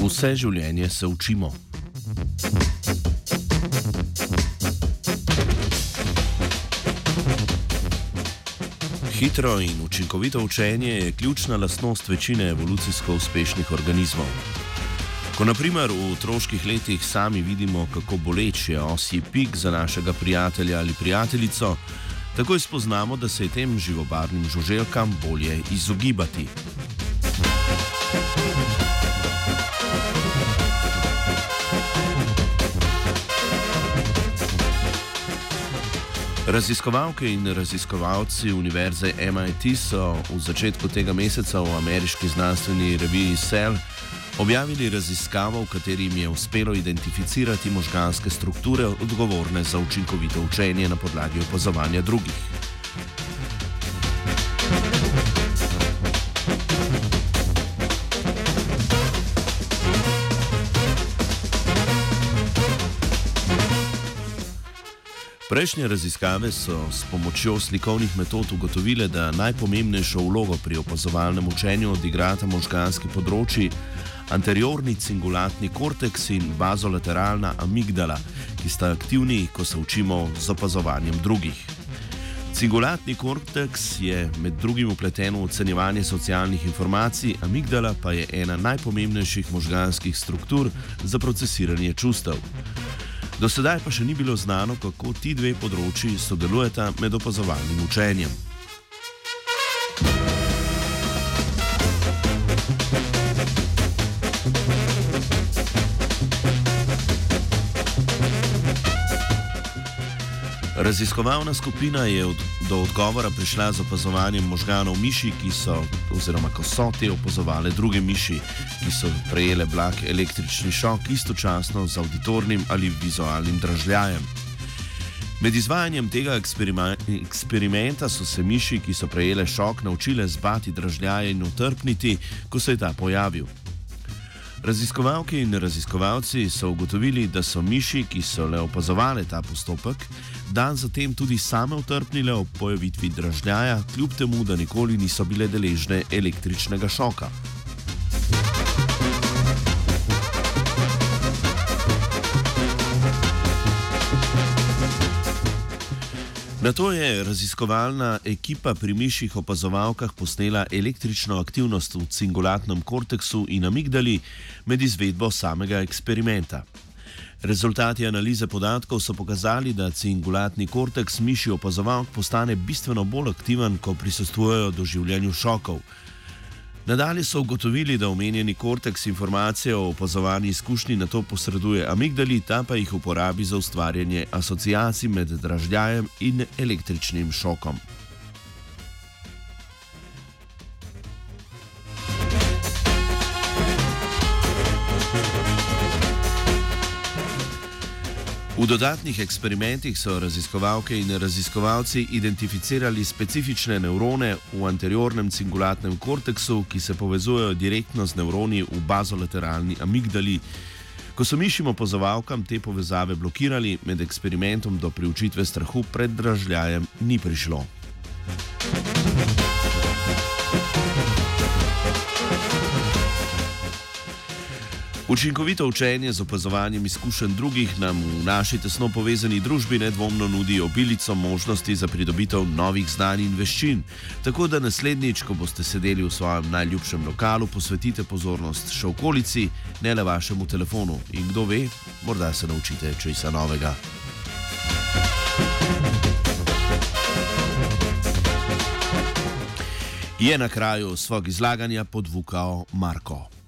Vse življenje se učimo. Hitro in učinkovito učenje je ključna lastnost večine evolucijsko uspešnih organizmov. Ko naprimer v otroških letih sami vidimo, kako boleč je osji pik za našega prijatelja ali prijateljico, takoj spoznamo, da se je tem živobarnim žuželkam bolje izogibati. Raziskovalke in raziskovalci Univerze MIT so v začetku tega meseca v ameriški znanstveni reviji Cell objavili raziskavo, v kateri jim je uspelo identificirati možganske strukture odgovorne za učinkovito učenje na podlagi opazovanja drugih. Prejšnje raziskave so s pomočjo slikovnih metod ugotovile, da najpomembnejšo vlogo pri opazovalnem učenju odigrata možganski področji anteriorni cingulatni korteks in bazolateralna amigdala, ki sta aktivni, ko se učimo z opazovanjem drugih. Cingulatni korteks je med drugim upleten v ocenjevanje socialnih informacij, amigdala pa je ena najpomembnejših možganskih struktur za procesiranje čustev. Do sedaj pa še ni bilo znano, kako ti dve področji sodelujeta med opazovalnim učenjem. Raziskovalna skupina je od, do odgovora prišla z opazovanjem možganov miši, ki so, oziroma ko so te opazovale druge miši, ki so prejele blag električni šok istočasno z auditornim ali vizualnim dražljajem. Med izvajanjem tega eksperimenta so se miši, ki so prejele šok, naučile zbati dražljaje in utrpniti, ko se je ta pojavil. Raziskovalki in raziskovalci so ugotovili, da so miši, ki so le opazovali ta postopek, dan zatem tudi same utrpnile ob pojavitvi dražljaja, kljub temu, da nikoli niso bile deležne električnega šoka. Na to je raziskovalna ekipa pri mišjih opazovalkah posnela električno aktivnost v cingulatnem korteksu in amigdali med izvedbo samega eksperimenta. Rezultati analize podatkov so pokazali, da cingulatni korteks mišji opazovalk postane bistveno bolj aktiven, ko prisostvujejo doživljanju šokov. Nadalje so ugotovili, da omenjeni korteks informacije o opazovanju izkušnji na to posreduje amigdali, ta pa jih uporabi za ustvarjanje asociacij med dražljajem in električnim šokom. V dodatnih eksperimentih so raziskovalke in raziskovalci identificirali specifične nevrone v anteriornem cingulatnem korteksu, ki se povezujejo direktno z nevroni v bazolateralni amigdali. Ko so mišim opozovalkam te povezave blokirali, med eksperimentom do priučitve strahu pred dražljajem ni prišlo. Učinkovito učenje z opazovanjem izkušenj drugih nam v naši tesno povezani družbi nedvomno nudi obilico možnosti za pridobitev novih znanj in veščin. Tako da naslednjič, ko boste sedeli v svojem najljubšem lokalu, posvetite pozornost še okolici, ne le vašemu telefonu. In kdo ve, morda se naučite česa novega. Je na kraju svog izlaganja podvukal Marko.